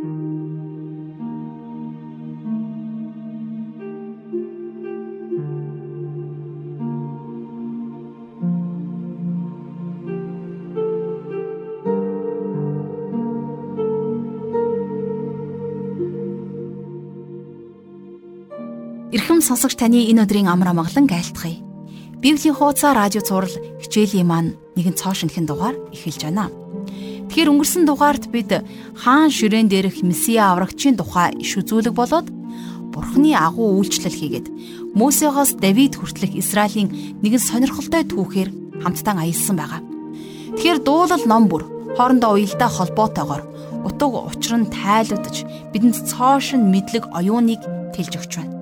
Ирхэм сонсогч таны энэ өдрийн амар амгалан айлтгая. Библийн хуудасаар радио цаурал хичээлийн маань нэгэн цоо шинхэн дугаар эхэлж байна. Тэгэхээр өнгөрсөн дугаард бид хаан ширээн дээрх Месиа аврагчийн тухай иш үзүүлэг болоод Бурхны агуу үйлчлэл хийгээд Мосегоос Давид хүртэлх Израилийн нэгэн сонирхолтой түүхээр хамтдаа аялсан байгаа. Тэгэхээр дуулал ном бүр хоорондоо уялдаа холбоотойгоор утга учир нь тайлагдж бидэнд цоошин мэдлэг оюуныг тэлж өгч байна.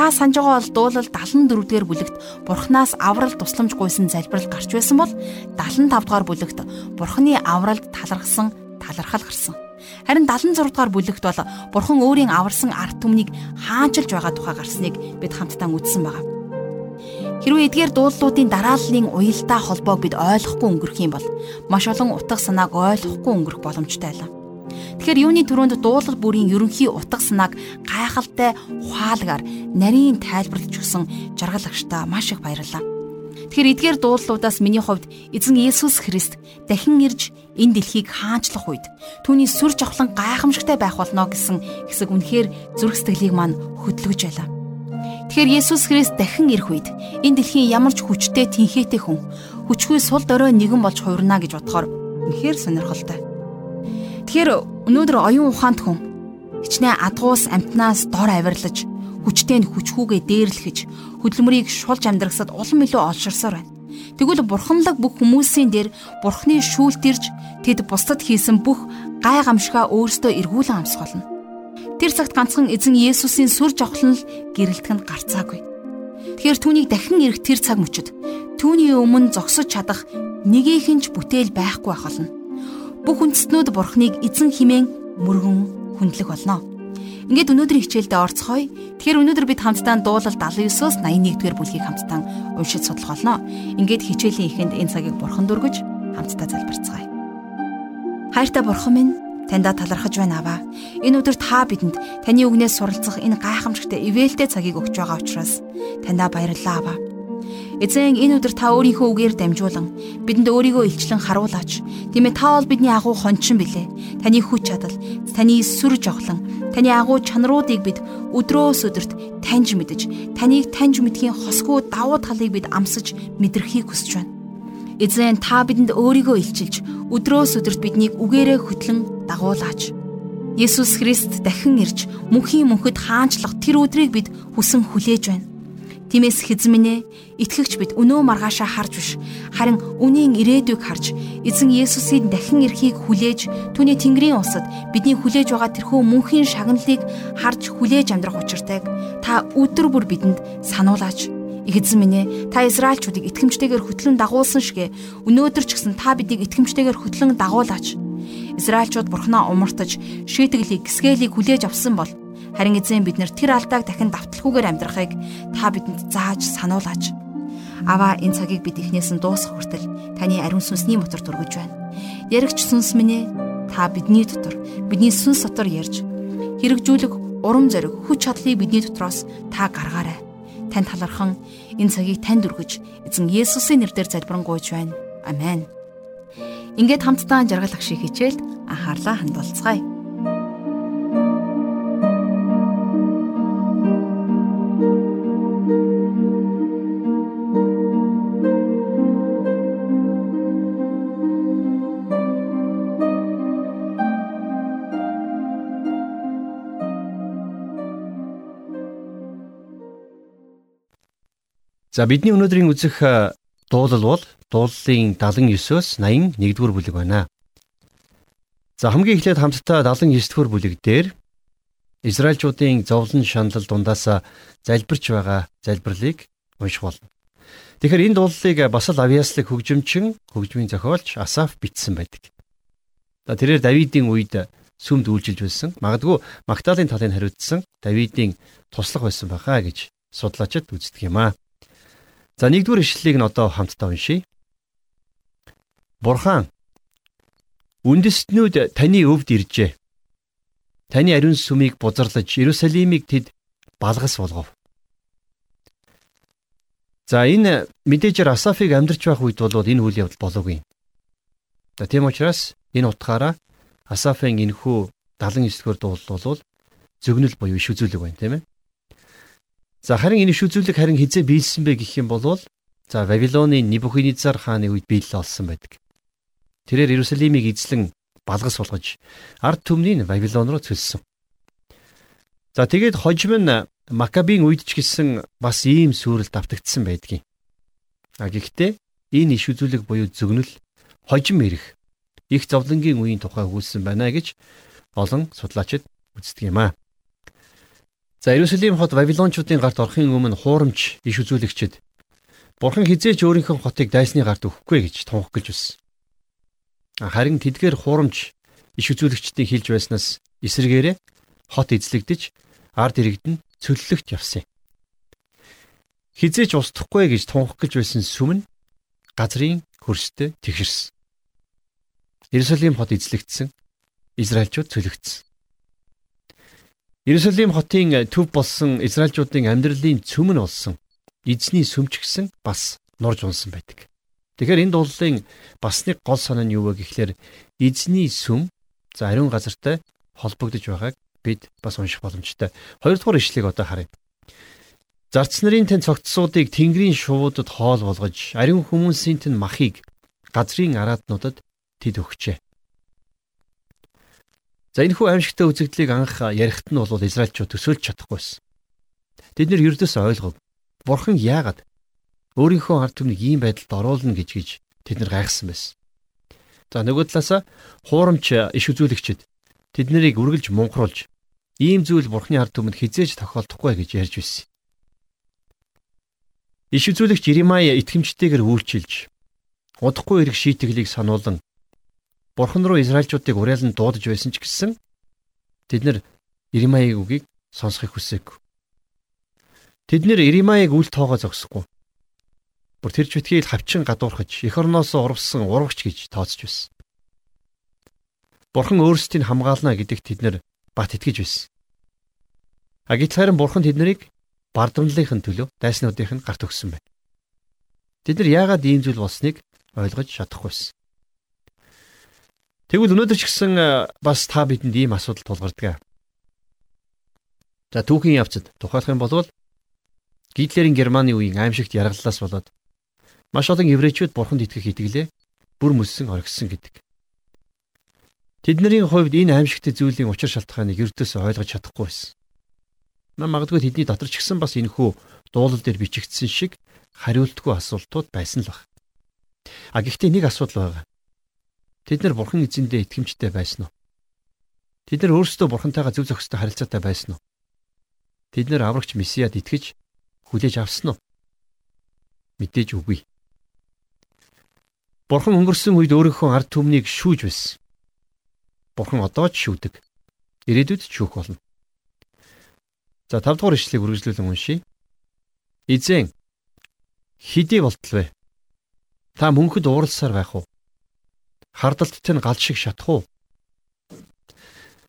Та санаж байгаа бол дуулал 74 дугаар бүлэгт Бурханаас аврал тусламж гуйсан залбирал гарч байсан бол 75 дугаар бүлэгт Бурханы авралд талархсан талархал гарсан. Харин 76 дугаар бүлэгт бол Бурхан өөрийн аварсан арт түмнийг хаанчилж байгаа тухай гарсныг бид хамтдаа үзсэн байгаа. Хэрвээ эдгээр дуулуудын дарааллын уялдаа холбоог бид ойлгохгүй өнгөрөх юм бол маш олон утга санааг ойлгохгүй өнгөрөх боломжтой байлаа. Тэгэхээр юуны төрөнд дуулал бүрийн ерөнхий утга санааг гайхалтай ухаалгаар нарийн тайлбарлаж өгсөн жаргал агштаа маш их баярлалаа. Тэгэхээр эдгээр дуулуудаас миний хувьд эзэн Иесус Христ дахин ирж энэ дэлхийг хаанчлах үед түүний сүр жавхлан гайхамшигтай байх болно гэсэн хэсэг үнэхээр зүрх сэтгэлийг маань хөдөлгөж байлаа. Тэгэхээр Есүс Христ дахин ирэх үед энэ дэлхийн ямар ч хүчтэй тэнхээтэй хүн хүчгүй сул дорой нэгэн болж хувирна гэж бодохоор үнэхээр сонирхолтой. Тэгэхээр өнөөдөр оюун ухаанд хүн хичнээн адгуус амтнаас дор авирлаж хүчтэй нь хүчхүүгээ дээрлэхэж хөдөлмөрийг шулж амьдрахсад улам илүү олширсаар байна. Тэгвэл бурханлаг бүх хүмүүсийн дээр бурхны шүүлт ирж тэд бусдад хийсэн бүх гай гамшгаа өөртөө эргүүлэн амсгална. Тэр цагт ганцхан эзэн Есүсийн сүр жавхлан л гэрэлтэх нь гарцаагүй. Тэгэхээр түүнийг дахин ирэх тэр цаг мөчид түүний өмнө зогсож чадах нэгийнхэн ч бүтээл байхгүй байх болно бүх үндэстнүүд бурхныг эзэн химэн мөргөн хүндлэх болно. Ингээд өнөөдрийн хичээлдээ орцгоё. Тэгэхээр өнөөдөр бид хамтдаа дуулал 79-оос 81-р бүлгийг хамтдаа уншиж судлах болно. Ингээд хичээлийн эхэнд энэ цагийг бурхан дүргэж хамтдаа залбирцгаая. Хайртай бурхан минь таньда талархаж байна аваа. Энэ өдөр та бидэнд таны үгнээс суралцах энэ гайхамшигтай ивэлтэй цагийг өгч байгаа учраас таньда баярлалаа аваа. Эзэн энэ өдөр та өөрийнхөө үгээр дамжуулан бидэнд өөрийгөө илчлэн харуулаач. Тийм ээ та бол бидний агуу хончин билээ. Таны хүч чадал, таны сүр жоглон, таны агуу чанаруудыг бид өдрөөс өдөрт таньж мэдэж, таныг таньж мэдхийн хосгүй давуу талыг бид амсаж мэдрэхийг хүсэж байна. Эзэн та бидэнд өөрийгөө илчилж, өдрөөс өдөрт биднийг үгээрээ хөтлөн дагуулаач. Есүс Христ дахин ирж мөнхийн мөнхөд хаанчлах тэр өдрийг бид хүсэн хүлээж байна. Минь ээ итгэгч бид өнөө маргаашаа харж биш харин үнийн ирээдүйг харж эзэн Есүсийн дахин эрхийг хүлээж түүний Тэнгэрийн усад бидний хүлээж байгаа тэрхүү мөнхийн шагналыг харж хүлээж амьдрах учиртайг та өдөр бүр бидэнд сануулаач. Эзэн минь ээ та Израильчүүдийг итгэмжтэйгээр хөтлөн дагуулсан шигэ өнөөдөр ч гэсэн та биднийг итгэмжтэйгээр хөтлөн дагуулаач. Израильчууд бурхнаа умартаж шийтгэлийг гисгэлийг хүлээж авсан бол Харин эзэн бид нэр тэр алдааг дахин давталгүйгээр амьдрахыг та бидэнд зааж сануулаач. Аваа энэ цагийг бид эхнээс нь дуусгах хүртэл таны ариун сүнсний мотор түргэж байна. Яригч сүнс минь ээ та бидний дотор бидний сүнс дотор ярьж хэрэгжүүлэх урам зориг хүч чадлыг бидний дотроос та гаргаарай. Тань талархан энэ цагийг танд өргөж эзэн Есүсийн нэрээр залбирanгуйж байна. Амен. Ингээд хамтдаа жаргал ах шиг хичээлд анхаарлаа хандуулцгаая. За бидний өнөөдрийн үзэх дуулал бол дуулалын 79-өөс 81-р бүлэг байна. За хамгийн эхлээд хамтдаа 79-р бүлэг дээр Израильчуудын зовлон шанал дундаас залбирч байгаа залбирлыг унших болно. Тэгэхээр энэ дуулалыг бас л авьяаслаг хөгжимчин, хөгжмийн зохиолч Асаф бичсэн байдаг. За тэрээр Давидын үед сүмд үйлчилж байсан. Магадгүй Магдалины талыг хариуцсан Давидын туслах байсан баха гэж судлаачид үздэг юм аа. За нэгдүгээр ишлэлийг нь одоо хамтдаа уншийе. Бурхан үндэстнүүд таны өвд иржээ. Таны ариун сүмийг бузарлаж Иерусалимыг тэд балгас болгов. За энэ мэдээжээр Асафыг амьдрч байх үед бол энэ үйл явдал болоогүй. За тийм учраас энэ утгаараа Асафын энэхүү 79-р дуулал бол зөгнөл буюу иш үзүүлэг байна тийм ээ. За харин энэ иш үзүүлэг харин хизээ биелсэн бэ гэх юм бол за Вавилоны Небухиднецар хааны үед биелэл олсон байдаг. Тэрээр Иерусалимыг эзлэн балгас болгож ард түмнийг Вавилон руу цөлсөн. За тэгээд хожим нь Макабийн үед ч гэсэн бас ийм сүрэл давтагдсан байдгийн. А гэхдээ энэ иш үзүүлэг буюу зөгнөл хожим ирэх их зовлонгийн үеийн тухай өгүүлсэн байна гэж олон судлаачид үздэг юм аа. За Иерусалим хот Вавилончуудын гарт орохын өмнө хуурамч иш үзүүлэгчид Бурхан хизээч өөрийнхөө хотыг дайсны гарт өгөхгүй гэж тунхаглаж байсан. Харин тэдгээр хуурамч иш үзүүлэгчдийн хэлж байснаас эсэргээрээ хот эзлэгдэж ард иргэд нь цөллөгт явсан. Хизээч устдахгүй гэж тунхаглаж байсан сүм нь газрын хөрстэй тэгшэрсэн. Иерусалим хот эзлэгдсэн. Израильчууд цөлөгдсөн. Иерусалим хотын төв болсон Израильчуудын амьдралын цөм нь болсон эзний сүмч гисэн бас нурж унсан байдаг. Тэгэхээр энэ дуулалын бас нэг гол санаа нь юу вэ гэхлээр эзний сүм за ариун газартай холбогдож байгааг бид бас унших боломжтой. Хоёрдугаар ишлэгийг одоо харъя. Зарц нарын тань цогцсуудыг тэнгэрийн шувуудад хоол болгож, ариун хүмүүсийн тань махыг газрын араатнуудад тэд өгчээ. За энэ хүү аимшигтай үзэгдлийг анх ярихт нь бол Израильчууд төсөөлж чадахгүйсэн. Тэд нэр ердөөс ойлгов. Бурхан яагаад өөрийнхөө ард түмнийг ийм байдалд оруулна гэж гэж тэд нар гайхсан байсан. За нөгөө талаасаа хуурамч иш үзүүлэгчд тэд нарыг үргэлж мунхруулж ийм зүйл бурхны ард түмэнд хизээж тохиолдохгүй гэж ярьж байсан. Иш үзүүлэгч Иремая итгэмжтэйгээр үйлчилж удахгүй ирэх шийтгэлийг сануулan бурхан руу израилчуудыг уриалан дуудаж байсан ч гэсэн тэд нар Иремаягийн үгийг сонсохыг хүсээгүй. Тэд нэр Иремаяг үл тоогоо зогсохгүй. Бүр тэр чүтгийг хавчин гадуурхаж эх орноос урвсан урвагч гэж тооцож байсан. Бурхан өөрсдийг хамгаална гэдэгт тэд нэр бат итгэж байсан. Агит харин бурхан тэднийг бардамлалынхын төлөө дайснуудынх нь гарт өгсөн байна. Тэд нар яагаад ийм зүйл болсныг ойлгож чадахгүйсэн. Тэгвэл өнөөдөр ч гэсэн бас та бидэнд ийм асуудал тулгардаг. За түүхийн явцад тухайлах юм бол Гитлерийн Германы үеийн аимшигт яргаллаас болоод маш олон еврейчүүд бурханд итгэх итгэлээ бүр мөссөн оргисон гэдэг. Тэдний хувьд энэ аимшигт зүйлийн учир шалтгааныг ердөөс ойлгож чадахгүй байсан. Магадгүй тэдний дотор ч гэсэн бас энэхүү дуулал дээр бичигдсэн шиг хариултгүй асуултууд байсан л баг. А гэхдээ нэг асуудал байгаа. Тэд нар бурхан эзэндээ итгэмжтэй байсан уу? Тэд нар өөрсдөө бурхантайгаа зөв зохистой харилцаатай байсан уу? Тэд нар аврагч месиад итгэж хүлээж авсан уу? Мэдээж үгүй. Бурхан өнгөрсөн үед өөрийнхөө ард түмнийг шүүж байсан. Бурхан одоо ч шүүдэг. Ирээдүйд ч шүүх болно. За 5 дугаар ишлэгийг үргэлжлүүлэн уншийе. Эзэн хидий болтол вэ? Та мөнхөд ууралсаар байх уу? Хардалт тань гал шиг шатах уу?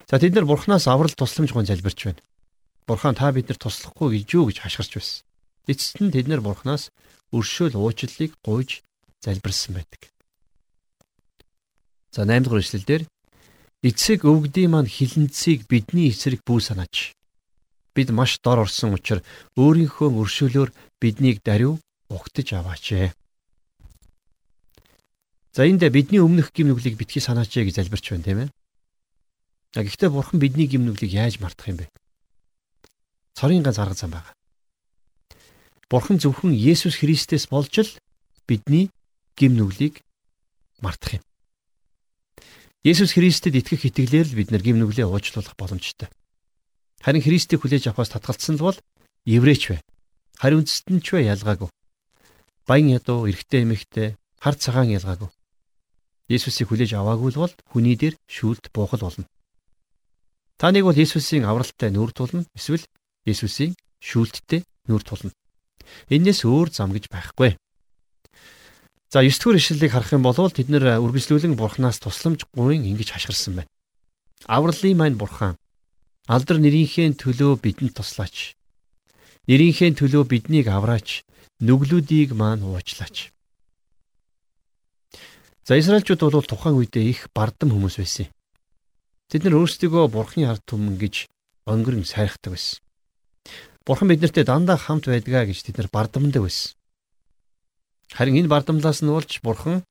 За тэд нар бурхнаас аврал тусламж гон залбирч байна. Бурхан та биднэр туслахгүй гэж юу гэж хашгирч байсан. Эцэст нь тэд нар бурхнаас өршөөл уучлалыг гуйж залбирсан байдаг. За 8 дугаар ишлэлдэр Эцэг өвгдийн маань хилэнцгийг бидний эсрэг бүү санаач. Бид маш дор орсон учраас өөрийнхөө өршөөлөөр биднийг дарив угтаж аваач. За энд бидний өмнөх гимнүглийг битгий санаач гэж залбирч байна тийм ээ. А гэхдээ бурхан бидний гимнүглийг яаж мартах юм бэ? Цорын ганц арга зам байна. Бурхан зөвхөн Есүс Христэс болж л бидний гимнүглийг мартах юм. Есүс Христэд итгэх итгэлээр л бид нар гим нүглээ уучлуулах боломжтой. Харин Христийг хүлээж авахаас татгалцсан л бол еврейч бай. Харин үндэстэн ч бай ялгаагүй. Баян ядуу, эрэгтэй эмэгтэй, хар цагаан ялгаагүй. Есүсийг хүлээж аваагүй бол хүний дээр шүүлт буухал болно. Та нэг бол Есүсийн авралтай нүүр тулна, эсвэл Есүсийн шүүлттэй нүүр тулна. Энээс өөр зам гэж байхгүй. За 9 дугаар ишлэлийг харах юм бол тэд нэр үргэлжлүүлэн бурхнаас тусламж гуйн ингэж хашгирсан байна. Авралын маань бурхан алдар нэрийнхээ төлөө бидэнд туслаач. Нэрийнхээ төлөө биднийг авраач. Нүглүүдийг маань уучлаач. За Израильчууд бол тухайн үедээ их бардам хүмүүс байсан юм. Тэд нар өөрсдийгөө бурхны ард түмэн гэж өнгөрн сайрхдаг байсан. Бурхан биднэртэй дандаа хамт байдгаа гэж тэд нар бардамдаг байсан. Харин энэ бардамлаас нь болж бурхан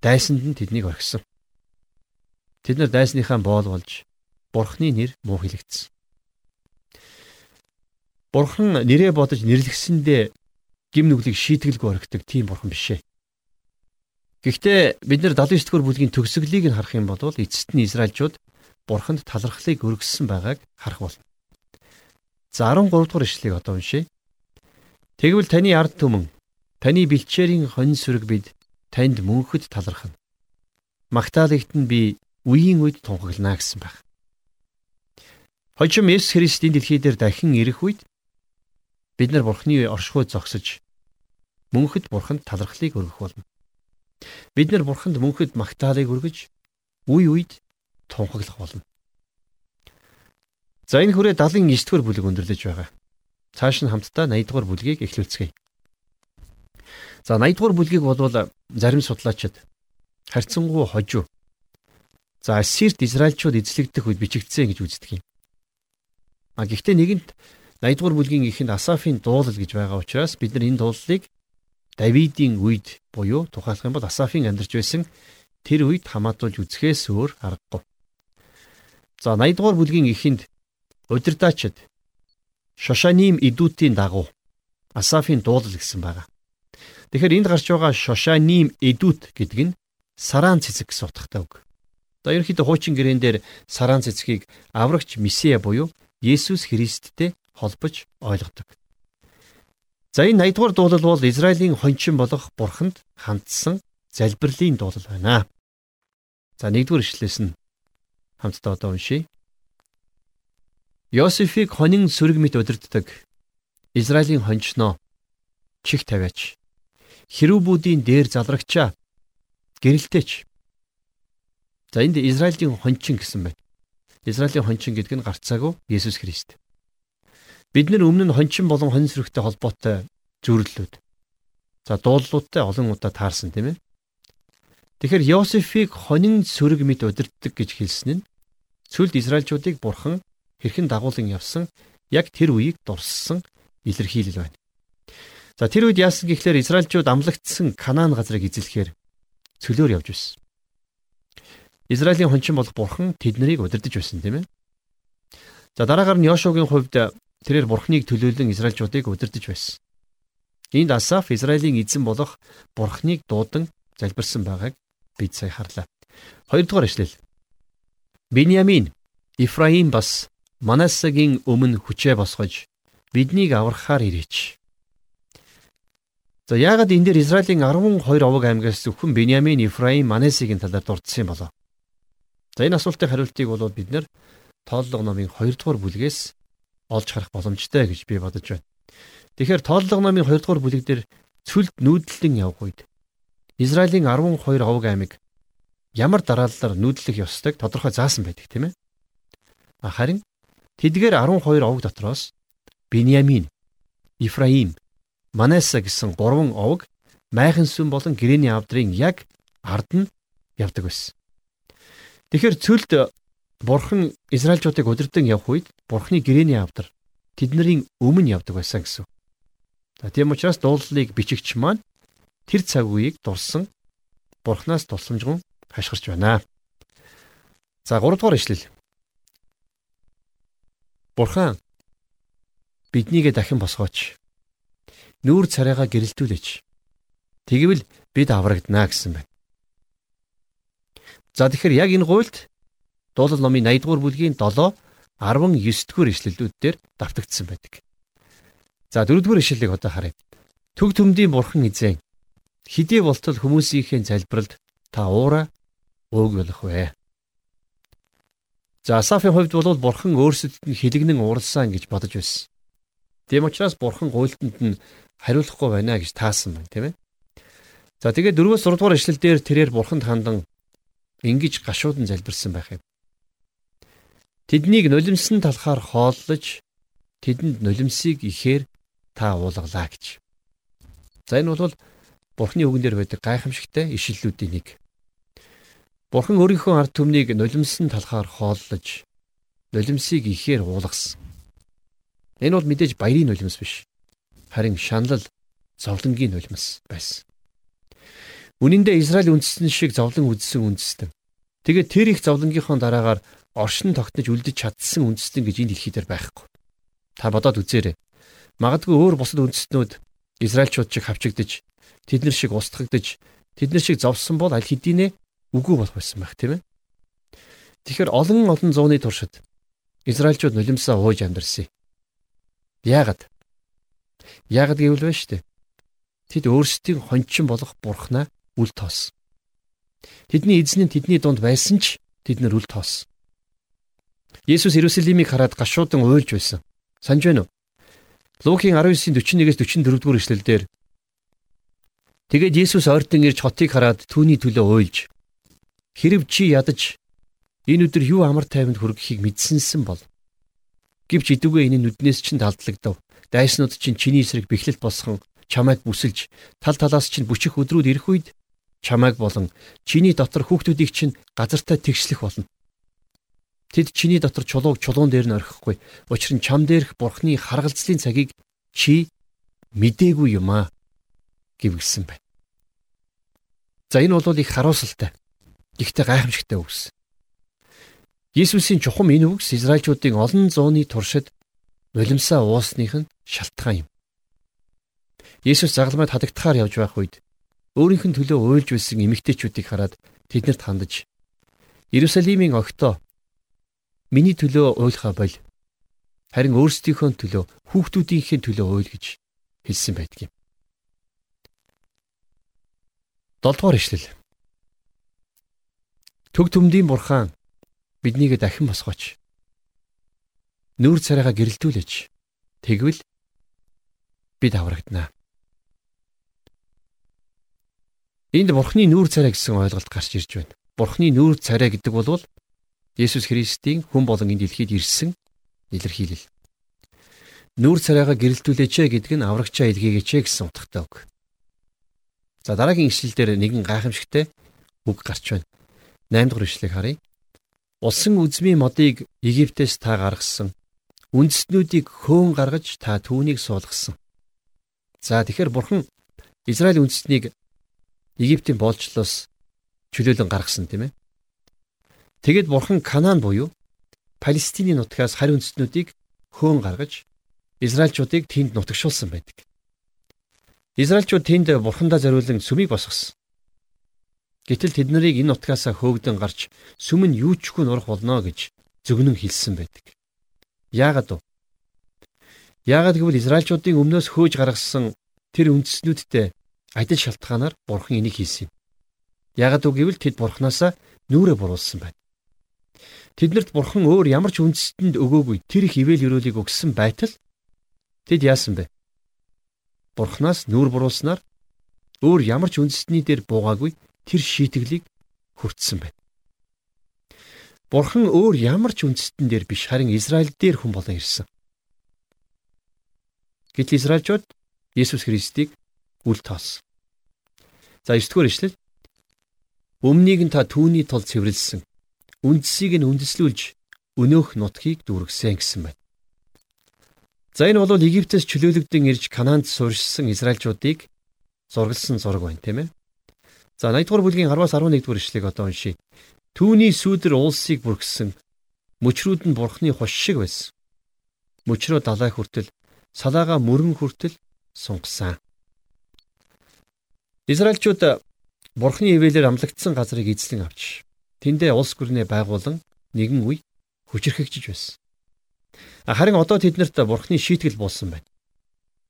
дайсанд нь тэднийг орхисон. Тэд нар дайсныхаа боол болж бурхны нэр муу хэлэгдсэн. Бурхан нэрээ бодож нэрлэгсэндээ гим нүглийг шийтгэлгүй орхидог тийм бурхан биш ээ. Гэхдээ бид нар 79 дугаар бүлгийн төгсгөлийг нь харах юм бол эцэст нь Израильчууд бурханд талархлыг өргөссөн байгааг харах болно. За 13 дугаар ишлэгийг одоо уншъя. Тэгвэл таны ард түмэн таны бэлчээрийн хонь сүрэг бид танд мөнхөд талархна. Магтаалагт нь би үеийн үед тунхаглана гэсэн байх. Хожим Есүс Христийн дэлхий дээр дахин ирэх үед бид нар Бурхны оршихуй зогсож мөнхөд Бурханд талархлыг өргөх болно. Бид нар Бурханд мөнхөд магтаалыг өргөж үе үед тунхаглах болно. За энэ хүрээ 79 дугаар бүлэг өндөрлөж байгаа. Цааш нь хамтдаа 80 дугаар бүлгийг эхлүүлцгээе. За 80 дугаар бүлгийг бол зарим судлаачид харьцангуй хожуу. За Ассирт Израильчууд эзлэгдэх үед бичигдсэн гэж үздэг юм. А гэхдээ нэгэнт 80 дугаар бүлгийн эхэнд Асафын дуулал гэж байгаа учраас бид нар энэ дуулалыг Давидын үед буюу тухайлах юм бол Асафын амьдарч байсан тэр үед хамаатуулж үзэхээс өөр аргагүй. За 80 дугаар бүлгийн эхэнд удирдаачид Шошаним идүүдийн дагуу Асафын дуулал гэсэн байгаа. Тэгэхээр энд гарч байгаа Шошаним идүүд гэдэг нь сараан цэцэг гэсэн утгатай үг. За ерөнхийдөө хуучин гэрээн дээр сараан цэцгийг аврагч Месиа буюу Есүс Христтэй холбож ойлгодог. За энэ 80 дугаар дуулал бол Израилийн хончин болох Бурханд хандсан залбирлын дуулал байна. За 1 дугаар ишлээс нь хамтдаа одоо уншийе. Йосефийг хонин сүрэг мэт удирддаг Израилийн хончноо чих тавиач. Хэрүүбүүдийн дээр залрагчаа гэрэлтээч. За энд Израилийн хончин гэсэн байна. Израилийн хончин гэдэг нь гарцаагүй Есүс Христ. Бид нар өмнө нь хончин болон хонь сүрэгтэй холбоотой зүрлэлүүд. За дуулуудтай олон удаа таарсан тийм ээ. Тэгэхээр Йосефийг хонин сүрэг мэт удирддаг гэж хэлсэн нь цүлд Израильчуудыг бурхан хэрхэн дагуулan явсан яг тэр үеийг дурссан илэрхийлэл байна. За тэр үед яасан гэхлээр Израильчууд амлагдсан Канаан газрыг эзлэхээр цөлөөр явж байсан. Израилийн хончин болох Бурхан тэднийг удирдах байсан тийм ээ. За дараагаар нь Йошуагийн хувьд тэрээр Бурханыг төлөөлөн Израильчуудыг удирдах байсан. Энд Асаф Израилийн эзэн болох Бурханыг дуудан залбирсан байгааг бид сая харлаа. Хоёрдугаар эшлэл. Биньямин, Ифраим бас Манассагийн өмнө хүчээ босгож биднийг аврахаар ирээч. За яагаад энэ дээр Израилийн 12 овог аймгаас зөвхөн Беньямин, Ифраим, Манасигийн талаар дурдсан болов? За энэ асуултын хариултыг бол бид нэр тооллого номын 2 дугаар бүлгээс олж харах боломжтой гэж би бодож байна. Тэгэхээр тооллого номын 2 дугаар бүлэг дээр цүлд нүүдлэн явх үед Израилийн 12 овог аймаг ямар дараалалаар нүүдлэх ёстойг тодорхой заасан байдаг тийм ээ. Харин Тэдгээр 12 овог дотроос Биньямин, Ифраим, Манасса гэсэн гурван овог майхан сүм болон гэрээний авдрын яг ард нь явдаг байсан. Тэгэхээр цөлд Бурхан Израильчуудыг удирдан явх үед Бурханы гэрээний авдар тэдний өмнө явдаг байсан гэсэн. За тийм учраас дуулалыг бичигч маань тэр цаг үеийг дурсан Бурханаас тусламжгүй хашгирч байна. За 3 дугаар ишлэл. Бурхан биднийгээ дахин босгооч. Нүүр царайгаа гэрэлтүүлээч. Тэгвэл бид аврагдана гэсэн байна. За тэгэхээр яг энэ гуйлд дуулал номын 80 дугаар бүлгийн 7 19 дугаар ишлэлүүд дээр давтагдсан байдаг. За 4 дугаар ишлэлийг одоо харъя. Төг төмдийн бурхан эзэн хидий болтол хүмүүсийнхээ залбиралд та уура өөг болох вэ? За Асафийн хувьд бол бурхан өөрсдөд нь хилэгнэн ууралсан гэж бодож байсан. Тийм учраас бурхан гуйлтанд нь хариулахгүй байна гэж таасан байна, тийм ээ. За тэгээд 4-өөс 6 дугаар эшлэл дээр тэрээр бурханд хандан ингэж гашуудан залбирсан байх юм. Тэднийг нулимсан талхаар хооллож тэдэнд нулимсыг ихээр та уулгалаа гэж. За энэ бол Бурхны үгэн дээр байдаг гайхамшигтай ишлэлүүдийн нэг. Бурхан өөрийнхөө ард түмнийг нулимсан талхаар хооллож нулимсыг ихээр уулгасан. Энэ бол мэдээж баярын нулимс биш. Харин шаналл зовлонгийн нулимс байсан. Үнэн дээр Израиль үндэстэн шиг зовлон үзсэн үндэстэн. Тэгээд тэр их зовлонгийнхоо дараагаар оршин тогтнож үлдэж чадсан үндэстэн гэж энэ дэлхий дээр байхгүй. Та бодоод үзээрэй. Магадгүй өөр бусад үндэстнүүд Израильчууд шиг хавчигдж, тэднэр шиг устгагдж, тэднэр шиг зовсон бол аль хэдийнэ үгүй болох байсан байх тийм ээ. Тэгэхээр олон олон зууны туршид Израильчууд нулимсаа ууж амьдарсан. Яагаад? Яагаад гэвэл шүү дээ. Тэд өөрсдийн хончин болох бурхнаа үл тоос. Тэдний эзэн нь тэдний дунд байсан ч тэд нар үл тоос. Есүс Иерусалимыг хараад гашуудан уйлж байсан. Санж байна уу? Лукийн 19-ийн 41-ээс 44 дугаар эшлэлдэр Тэгээд Есүс ойртон ирж хотыг хараад түүний төлөө уйлж хэрв чи ядаж энэ өдөр юу амар тайванд хүргэхийг мэдсэнсэн бол гівч идүгээ энэ нүднээс чинь талдлагдав. Дайснууд чинь чиний эсрэг бэхлэлт босгон чамайг бүсэлж тал талаас чинь бүчих өдрүүд ирэх үед чамайг болон чиний дотор хүүхдүүдийг чинь газартаа тэгшлэх болно. Тэд чиний дотор чулууг чулуун дээр нь орхихгүй. Учир нь чам дээрх бурхны харгалзлын цагийг чи мдээгүй юм аа гэвгсэн байна. За энэ бол их харуулсалтай. Гэхдээ гайхамшигтай үгс. Есүсийн чухам энэ үгс Израильчуудын олон зууны туршид нулимсаа уусных нь шалтгаан юм. Есүс загалмайд хадагдахаар явж байх үед өөрийнх нь төлөө уйлж байсан эмэгтэйчүүдийг хараад тэднэрт хандаж Иерусалимийн огтоо Миний төлөө уйлахаа боль. Харин өөрсдийнхөө төлөө хүүхдүүдийнхээ төлөө уйл гэж хэлсэн байдаг юм. 7 дугаар ишлэл. Төг төмдийн бурхан биднийг дахин босгооч. Нүүр царайгаа гэрэлтүүлээч. Тэгвэл бид аврагдана. Энд бурхны нүүр царай гэсэн ойлголт гарч ирж байна. Бурхны нүүр царай гэдэг бол Есүс Христийн хүн болон энэ дэлхийд ирсэн илэрхийлэл. Нүүр царайгаа гэрэлтүүлээч гэдэг нь аврагчаа илгээгээч гэсэн утгатай үг. За дараагийн ишлэл дээр нэгэн гайхамшигтай үг гарч байна. 8 дахь ишлэгийг харъя. Улсын үзмийн модыг Египтээс та гаргасан. Үндэстнүүдийг хөөн гаргаж та түүнийг суулгасан. За тэгэхээр бурхан Израиль үндэстнийг Египтийн болжлоос чөлөөлөн гаргасан тийм ээ. Тэгэд бурхан Канаан буюу Палестиний нутгаас хари үндэстнүүдийг хөөн гаргаж Израильчуудыг тэнд нутагшуулсан байдаг. Израильчууд тэнд бурхандаа зориулан сүмийг босгосон. Гэтэл тэд нарыг энэ нутгаас хөөгдөн гарч сүм нь юу ч хүн урах болно гэж зөвгнөн хэлсэн байдаг. Яагаад вэ? Яагаад гэвэл Израильчуудын өмнөөс хөөж гаргасан тэр үндэстнүүдтэй адил шалтгаанаар бурхан энийг хийсэн юм. Яагаад вэ гэвэл тэд бурханаасаа нүрэ буруулсан байна. Тэднэрт бурхан өөр ямар ч үндэстэнд өгөөгүй тэр их ивэл өрөөлийг өгсөн байтал тэд яасан бэ? Бурханаас нүур буруулснаар өөр ямар ч үндэстний дээр буугаагүй тэр шийтгэлийг хүртсэн байна. Бурхан өөр ямар ч үндэстэн дээр биш харин Израиль дээр хүн болон ирсэн. Гэтэл Израильчууд Есүс Христийг үл тоос. За 9 дугаар ишлэл. Өмнгийг нь та түүний тул цэвэрлсэн үндсийг нь үндэслүүлж өнөөх нутгийг дүүргэсэн гэсэн байна. За энэ бол Египтээс чөлөөлөгдөн ирж Канаанд суурьшсан Израильчуудыг зургалсан зураг байна, тийм ээ. За 80 дугаар бүлгийн 10-аас 11 дугаар ишлэгийг одоо уншийе. Түүний сүүдэр уулсыг бүргсэн мөчрүүд нь бурхны хос шиг байсан. Мөчрөө далай хүртэл салаага мөрөн хүртэл сунгасан. Израильчууд бурхны ивэлээр амлагдсан газрыг эзлэн авч тэндээ улс гүрнээ байгуулан нэгэн үе хүчрхэгжиж байсан. Харин одоо тэднэрт бурхны шийтгэл буулсан байна.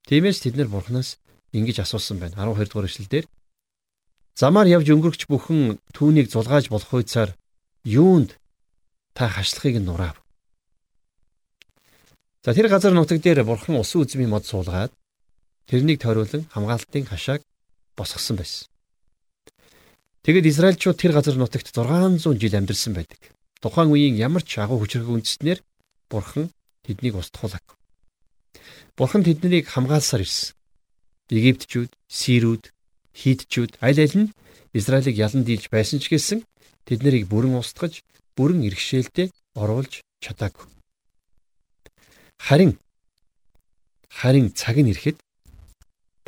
Тиймээс тэд нар бурхнаас ингэж асуусан байна. 12 дугаар эшлэлдэр замаар явж өнгөрч бүхэн түүнийг зулгааж болох хуйцаар юунд та хашлахыг нураав. За тэр газар нутаг дээр бурхан усан үзмийн мод суулгаад тэрнийг тойруулан хамгаалтын хашааг босгосон байсан. Тэгэд Израильчууд тэр газар нутагт 600 жил амьдарсан байдаг. тухайн үеийн ямар ч агуу хүчрэг үндэснэр Бурхан тэднийг устгуулаагүй. Бурхан тэднийг хамгаалсаар ирсэн. Египтчүүд, Сирүүд, Хидчүүд аль аль нь Израилийг ялан дийлж байсан ч гэсэн тэд нарыг бүрэн устгаж, бүрэн иргэшээлтэд оруулж чадаагүй. Харин харин цаг нь ирэхэд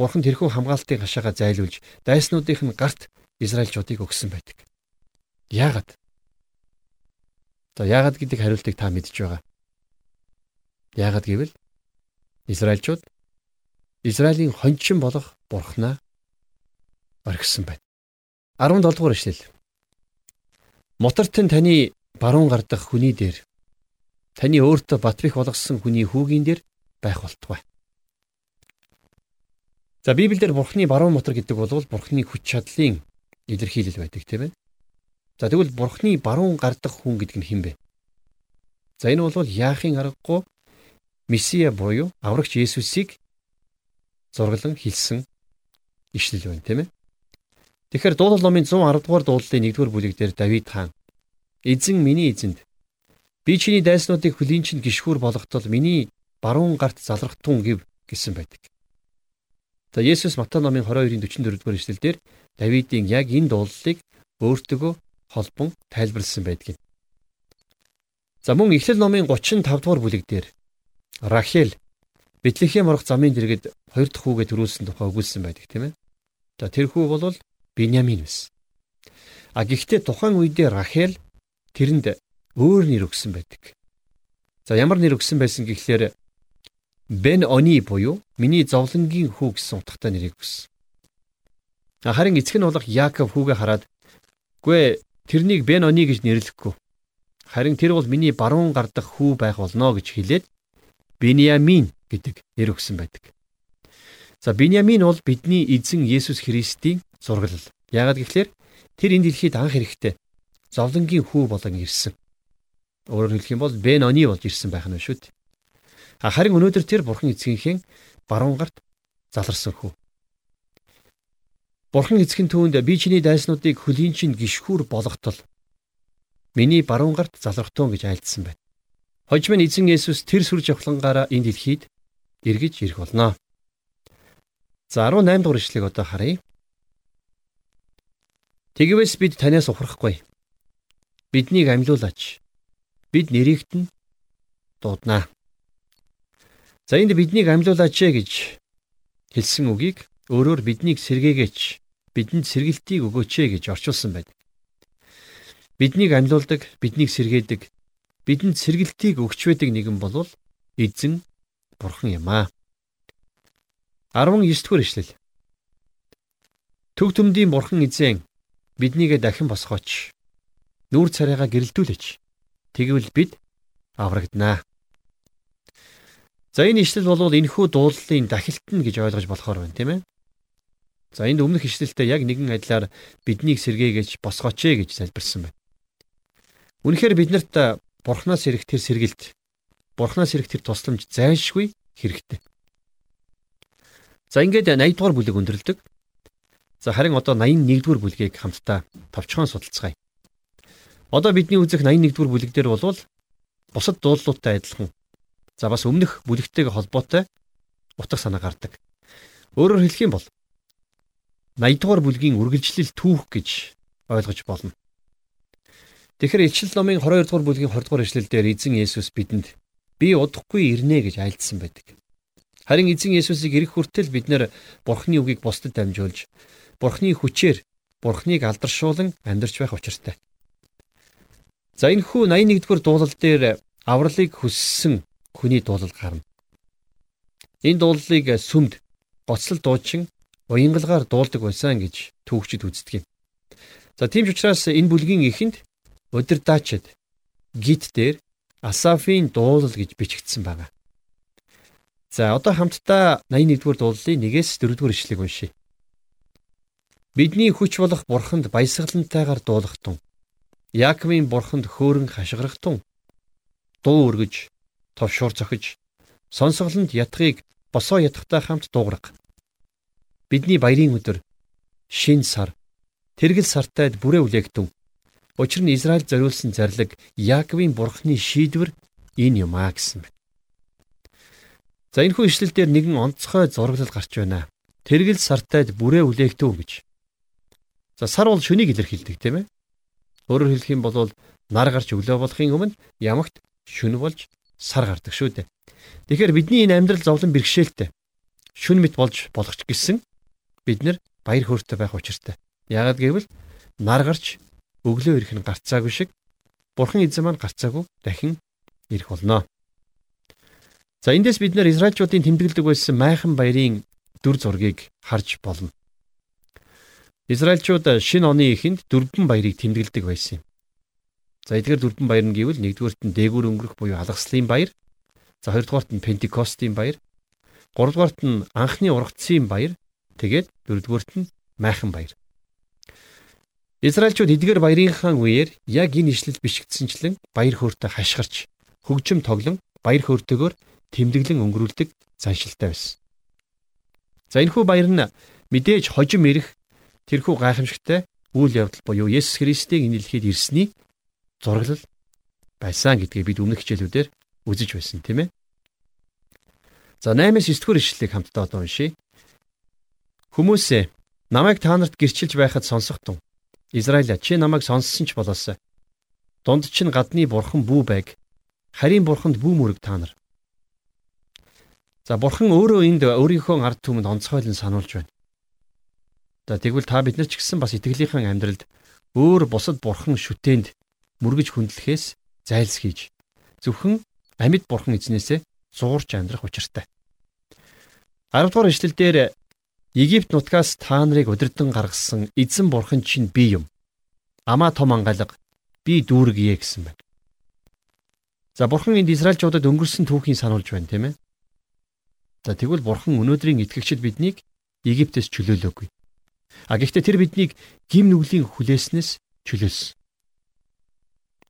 Бурхан тэрхүү хамгаалтын хашаага зайлуулж дайснуудынх нь гарт Израильчуудыг өгсөн байдаг. Яагаад? За яагаад гэдэг хариултыг та мэдж байгаа. Яагаад гэвэл Израильчууд Израилийн хончин болох Бурханаа орхисон байна. 17 дугаар эшлэл. Мотортон таны баруун гардах хүний дээр таны өөртөө батбих болгосон хүний хүүгийн дээр байх болтугай. За Библиэлд Бурхны баруун мотор гэдэг бол Бурхны хүч чадлын илэрхийлэл байдаг тийм ээ. За тэгвэл Бурхны баруун гардах хүн гэдэг нь хэн бэ? За энэ бол яахын аргагүй Месиа буюу аврагч Есүсийг зурглан хэлсэн ишлэл байна тийм ээ. Тэгэхээр дуулал номын 110 дугаар дуулалын 1-р бүлэг дээр Давид хаан Эзэн миний эзэнд би чиний дайснуудыг хөлийн чинь гიშгүүр болгохтол миний баруун гарт залрах тун гэв гэсэн байдаг. За Есүс Матай номын 22-ын 44-р эшлэлдэр Давидын яг энэ дуулалыг өөртөөгөө холбон тайлбарлсан байдаг. За мөн Эхлэл номын 35 дугаар бүлэг дээр Рахел Бэтлехэм орох замын дэргэд хоёр дахь хүүгээ төрүүлсэн тухай өгүүлсэн байдаг тийм ээ. За тэр хүү бол Биньямин байсан. А гэхдээ тухайн үедээ Рахел тэрэнд өөр нэр өгсөн байдаг. За ямар нэр өгсөн байсан гэхлээр Бен Они буюу миний зовлонгийн хүү гэсэн утгатай нэрийг өгсөн. Харин эцэг нь болох Яаков хүүгээ хараад "Гүй тэрнийг Бен Они гэж нэрлэхгүй. Харин тэр бол миний баруун гардах хүү байх болно" гэж хэлээд Бениамин гэдэг нэр өгсөн байдаг. За Бениамин бол бидний эзэн Есүс Христийн зураглал. Яагаад гэвэл тэр энэ дэлхийд анх эрэхтэй зовлонгийн хүү болон ирсэн. Өөрөөр хэлэх юм бол Бен Они болж ирсэн байх нь шүү дээ. Харин өнөөдөр тэр бурхан эцгийнхээ баруун гарт заларсан хүү. Бурхан эцгийн түүнд би чиний дайснуудыг хөлийн чинь гიშхүр болгохтол миний баруун гарт залрахтун гэж айлдсан байна. Хожим нь эзэн Есүс тэр сүр жавхлангаараа энэ дэлхийд эргэж ирэх болно. За 18 дугаар ишлэгийг одоо харъя. Тэгвээс бид танаас ухрахгүй. Биднийг амьлуулаач. Бид нэрийгт нь дуудана. За энд биднийг амьлуулаач гэж хэлсэн үгийг өөрөөр биднийг сэргээгээч, бидэнд сэргэлтийг өгөөч гэж орчуулсан байдаг. Биднийг амьлуулдаг, биднийг сэргээдэг, бидэнд сэргэлтийг өгч байдаг нэгэн бол эзэн бурхан юм аа. 19 дугаар ишлэл. Төг төмдийн бурхан эзэн биднийгээ дахин босгооч. Нүүр царайгаа гэрэлтүүлээч. Тэгвэл бид аврагдана. За энэ ишлэл бол энэхүү дуулалын дахилт нь гэж ойлгож болохоор байна тийм ээ. За энд өмнөх ишлэлтэй яг нэгэн адилаар биднийг сэргээгээч босгооч ээ гэж залбирсан байна. Үнэхээр биднэрт бурхнаас ирэх тэр сэргэлт, бурхнаас ирэх тэр тусламж зайлшгүй хэрэгтэй. За ингээд 80 дугаар бүлэг өндөрлөдөг. За харин одоо 81 дугаар бүлгийг хамтдаа товчхон судалцгаая. Одоо бидний үзэх 81 дугаар бүлэг дээр бол бусад дуулуудтай адилхан За бас өмнөх бүлэгтэйг холбоотой утга санаа гардаг. Өөрөөр хэлэх юм бол 80 дугаар бүлгийн үргэлжлэл түүх гэж ойлгож болно. Тэгэхээр Илчил номын 22 дугаар бүлгийн 20 дугаар эшлэлдэр эзэн Есүс бидэнд би удахгүй ирнэ гэж айлдсан байдаг. Харин эзэн Есүсийг ирэх хүртэл бид нэр Бурхны үгийг бусдад дамжуулж Бурхны хүчээр Бурхныг алдаршуулан амьдарч байх учиртай. За энэ хүү 81 дугаар дуулал дээр авралыг хүссэн хүний дуулал гарна. Энэ дуулалыг сүмд гоцлол дуучин уянгалгаар дуулдаг байсан гэж түүхчид үздэг юм. За тийм ч учраас энэ бүлгийн эхэнд удирдаачид гит дээр Асафийн дуулал гэж бичигдсэн байна. За одоо хамтдаа 81-р дуулалын 1-ээс 4-р ишлэгийг уншийе. Бидний хүч болох бурханд баясгалантайгаар дуулахтун. Яаковын бурханд хөөрөн хашгирахтун. Дуу өргөж товшуур цохиж сонсголонд ятгыг босоо ятгахтай хамт дуугарга. Бидний баярын өдөр шин сар тэргэл сартайд бүрээ үлээгтэн Учир нь Израиль зориулсан зарлиг Яаковын бурхны шийдвэр энэ юм аа гэсэн байна. За энэ хүү ишлэл дээр нэгэн онцгой зураглал гарч байна. Тэргэл сартайд бүрээ үлээгтүү гэж. За сар бол шөнийг илэрхийлдэг тийм ээ. Өөрөөр хэлэх юм бол нар гарч өглөө болохын өмнө ямагт шүн болж сар гардаг шүү дээ. Тэгэхээр бидний энэ амьдрал зовлон бэрхшээлтэй. Шүн мэт болж болох ч гэсэн бид нар баяр хөөртэй байх учиртай. Яагаад гэвэл нар гарч өглөө ирэх нь гарцаагүй шиг Бурхан эзэн маань гарцаагүй дахин ирэх болно. За эндээс бид нэр Израильчуудын тэмдэглэдэг байсан майхан баярын дүр зургийг харж болно. Израильчууд шинэ оны эхэнд дөрвөн баярыг тэмдэглэдэг байсан юм. За эдгээр дөрвөн баяр нь гэвэл нэгдүгüүрт нь дээгүүр өнгөрөх буюу алгаслын баяр, за хоёрдугаарт нь Пентекостийн баяр, гуравдугаарт нь анхны ургацын баяр, тэгээд дөрөвдүгüүрт нь майхан баяр. Израильчууд эдгээр баярынхаа үеэр яг энэ ишлэл бишигдсэнчлэн баяр хөөртэй хашгирч хөгжим тоглон баяр хөөртэйгөр тэмдэглэн өнгөрүүлдэг заншилтай байсан. За энэхүү баяр нь мэдээж хожим ирэх тэрхүү гайхамшигтай үйл явдал буюу Есүс Христийг энэ дэлхийд ирсний зураглал байсан гэдгийг бид өмнөх хичээлүүдээр үзэж байсан тийм ээ. За 8-9 дэх ишлэлийг хамтдаа одоо уншийе. Хүмүүсээ намайг та нарт гэрчилж байхад сонсохдон Израиля чи намайг сонссон ч болоосай. Дунд чинь гадны бурхан бүү байг. Харийн бурханд бүү мөрөг та нар. За бурхан өөрөө энд өөрийнхөө ард түмэнд онцгойлон сануулж байна. За тэгвэл та бид нар ч гэсэн бас итгэлийнхэн амьдралд өөр бусад бурхан шүтээнд мөргөж хүндлэхээс зайлсхийж зөвхөн амьд бурхан эзнээсээ зуурч амьдрах учиртай. 10 дугаар ишлэлдэр Египт нутгаас та нарыг удирдан гаргасан эзэн бурхан чинь би юм. Амаа том ангалга би дүүргийе гэсэн байна. За бурхан энд Израильчуудад өнгөрсөн түүхийг сануулж байна тийм ээ. За тэгвэл бурхан өнөөдрийн итгэгчид биднийг Египтээс чөлөөлөөгүй. А гэхдээ тэр биднийг гим нүглийн хүлээснээс чөлөөлсөн.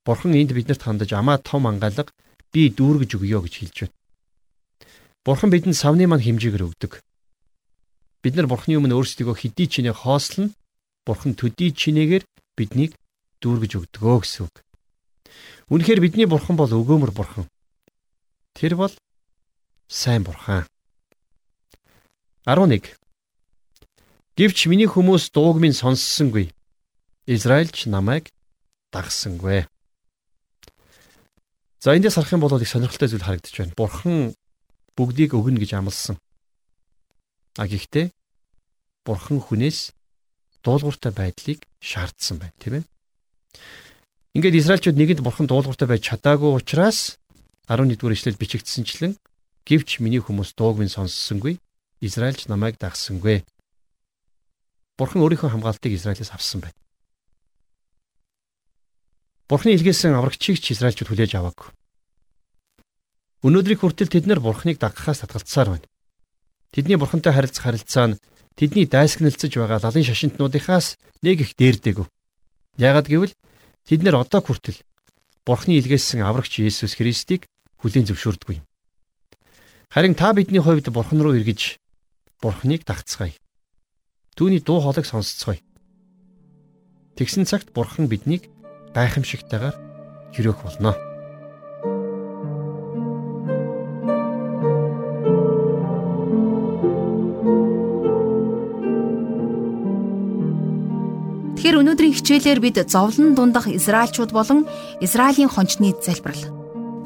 Бурхан энд биднэрт хандаж амаа том ангалга би дүүргэж өгье гэж хэлж байна. Бурхан бидэнд савны маань хэмжээгээр өгдөг. Бид нар Бурхны өмнө өөрсдийгөө хэдий чинээ хоослно. Бурхан төдий чинээгээр биднийг дүүргэж өгдөгөө гэсэн үг. Үнэхээр бидний Бурхан бол өгөөмөр Бурхан. Тэр бол сайн Бурхан. 11 Гэвч миний хүмүүс дууг минь сонссонгүй. Израильч намайг дагсангүй. За эндээс харах юм бол их сонирхолтой зүйл харагдаж байна. Бурхан бүгдийг өгнө гэж амласан. А гэхдээ бурхан хүнээс дуулууртай байдлыг шаардсан байна, тийм ээ. Ингээд Израильчууд нэгэнд бурхан дуулууртай байж чадаагүй учраас 11-р ишлэл бичигдсэнчлэн гівч миний хүмүүс дууг минь сонссонгүй, Израильч намайг дагсангүй. Бурхан өөрийнхөө хамгаалтыг Израилээс авсан байна. Бурханы илгээсэн аврагчийг ч Израильчууд хүлээж аваагүй. Өнөөдрийг хүртэл тэд нар Бурханыг дагахаас татгалцсаар байна. Тэдний бурхантай харилцах харилцаа нь тэдний дайсагналцаж байгаа лалын шашинтнуудынхаас нэг их дээрдээгүү. Яагад гэвэл тэд нэр одоо хүртэл Бурхны илгээсэн аврагч Есүс Христийг хүлээн зөвшөөрдөггүй. Харин та бидний хувьд Бурхан руу эргэж Бурхныг дагцгаая. Түүний дуу хоолойг сонсцгоё. Тэгсэн цагт Бурхан биднийг гайхамшигтайгаар хөрөөх болно. Тэгэхээр өнөөдрийн хичээлээр бид зовлон дундах Израильчууд болон Израилийн хончны залбирал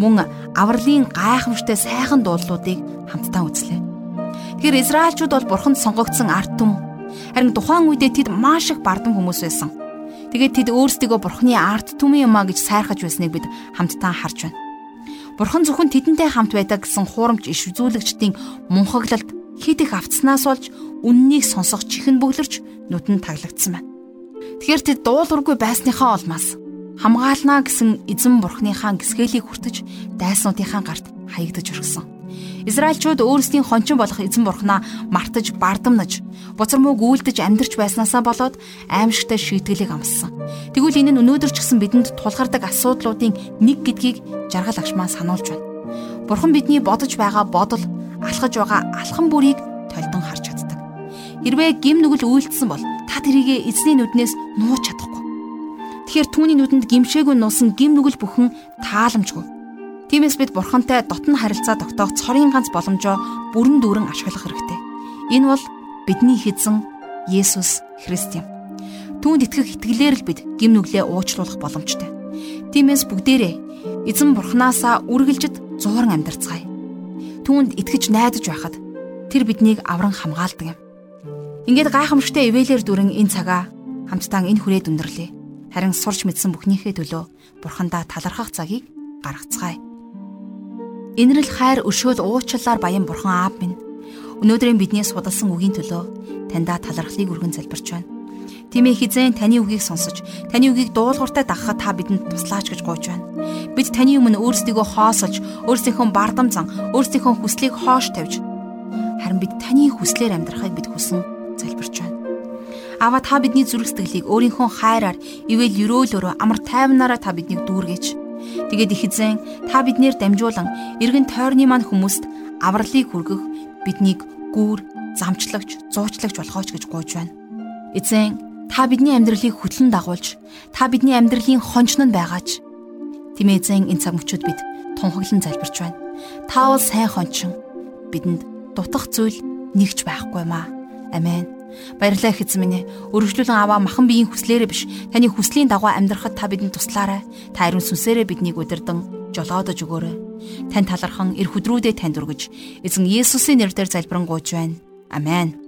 мөн авралын гайхамшигтай сайхан дуулуудыг хамтдаа үзлээ. Тэгэхээр Израильчууд бол бурханд сонгогдсон ард түмэн. Харин тухайн үедээ тэд маш их бардам хүмүүс байсан. Тэгээд тэд өөрсдийгөө бурхны ард түмэн юмаа гэж сайрхаж байсныг бид хамтдаа харж байна. Бурхан зөвхөн тэдэнтэй хамт байдаг гэсэн хуурамч иш үзүүлэгчдийн мунхаглалд хит их автснаас болж үннийг сонсох чихэн бөглөрч нүдэн таглагдсан байна. Тэгэхээр тэд дуулуургүй байсныхаа улмаас хамгаалнаа гэсэн эзэн бурхныхаа гисгэлийг хүртэж дайснуудынхаа гарт хаягдж өргсөн. Израильчууд өөрсдийн хончин болох эзэн бурхнаа мартаж бардамнаж буцар мууг үйлдэж амьдарч байснаасаа болоод аимшигтай шийтгэлийг амссан. Тэгвэл энэ нь өнөөдөр ч гэсэн бидэнд тулгардаг асуудлуудын нэг гэдгийг жаргал агшмаа сануулж байна. Бурхан бидний бодож байгаа бодол, алхаж байгаа алхам бүрийг толдон харж чаддаг. Хэрвээ гим нүгэл үйлдсэн бол та тэрийг эзний нүднээс нууж чадахгүй. Тэгэхээр түүний нүдэнд гимшээгүй нуусан гим нүгэл бүхэн тааламжгүй. Тиймээс бид бурхантай дотн харилцаа тогтоох цорын ганц боломжоо бүрэн дүүрэн ашиглах хэрэгтэй. Энэ бол бидний эзэн Есүс Христ юм. Түүнд итгэх итгэлээр л бид гим нүглээ уучлуулах боломжтой. Тиймээс бүгдээрээ эзэн бурхнаасаа үргэлжид зууран амьдарцгаая. Түүнд итгэж найдаж байхад тэр биднийг авран хамгаалдаг юм. Ингээд гайхамшигтай ивэлэр дүрэн энэ цагаа хамтдаа энэ хүрээд өндөрлөе. Харин сурч мэдсэн бүхнийхээ төлөө бурхандаа талархах цагийг гаргацгаая. Инрэл хайр өшөөл уучлалаар баян бурхан аав минь өнөөдрийн бидний судалсан үгийн төлөө таньдаа талархлыг өргөн залбирч байна. Тимээ хизэн таны үгийг сонсож, таны үгийг дуулууртай дагахад та бидэнд туслаач гэж гуйж байна. Бид таны өмнө өөрсдийгөө хоосолж, өөрсдийнхөө бардам зан, өөрсдийнхөө хүслийг хоош тавьж харин бид таны хүслээр амьдрахыг бид хүсэн залбирч байна. Ава та бидний зүрх сэтгэлийг өөрийнхөө хайраар ивэл өрөөлөөрөө амар тайвнаараа та биднийг дүүргэж. Тэгээд их эзэн та биднэр дамжуулан эргэн тойрны маань хүмүүст авралыг хүргэх биднийг гүүр замчлагч, зуучлагч болгооч гэж гуйж байна. Эзэн та бидний амьдралыг хөтлөн дагуулж, та бидний амьдралын хончнод байгаач. Тэмээ эзэн энэ цаг мөчид бид тунхаглан залбирч байна. Та бол сайн хончин. Бидэнд дутах зүйл нэгч байхгүй маа. Амен. Баярлалаа их эзэн минь. Өргөжлүүлэн аваа махан биеийн хүслээрээ биш, таны хүслийн дагуу амьдрахад та бидэнд туслаарай. Та ариун сүнсээрээ биднийг удирдан жолоодож өгөөрэй. Тань талархан эр хөдрүүдээ танд өргөж, эзэн Есүсийн нэрээр залбирanгуйч байна. Амен.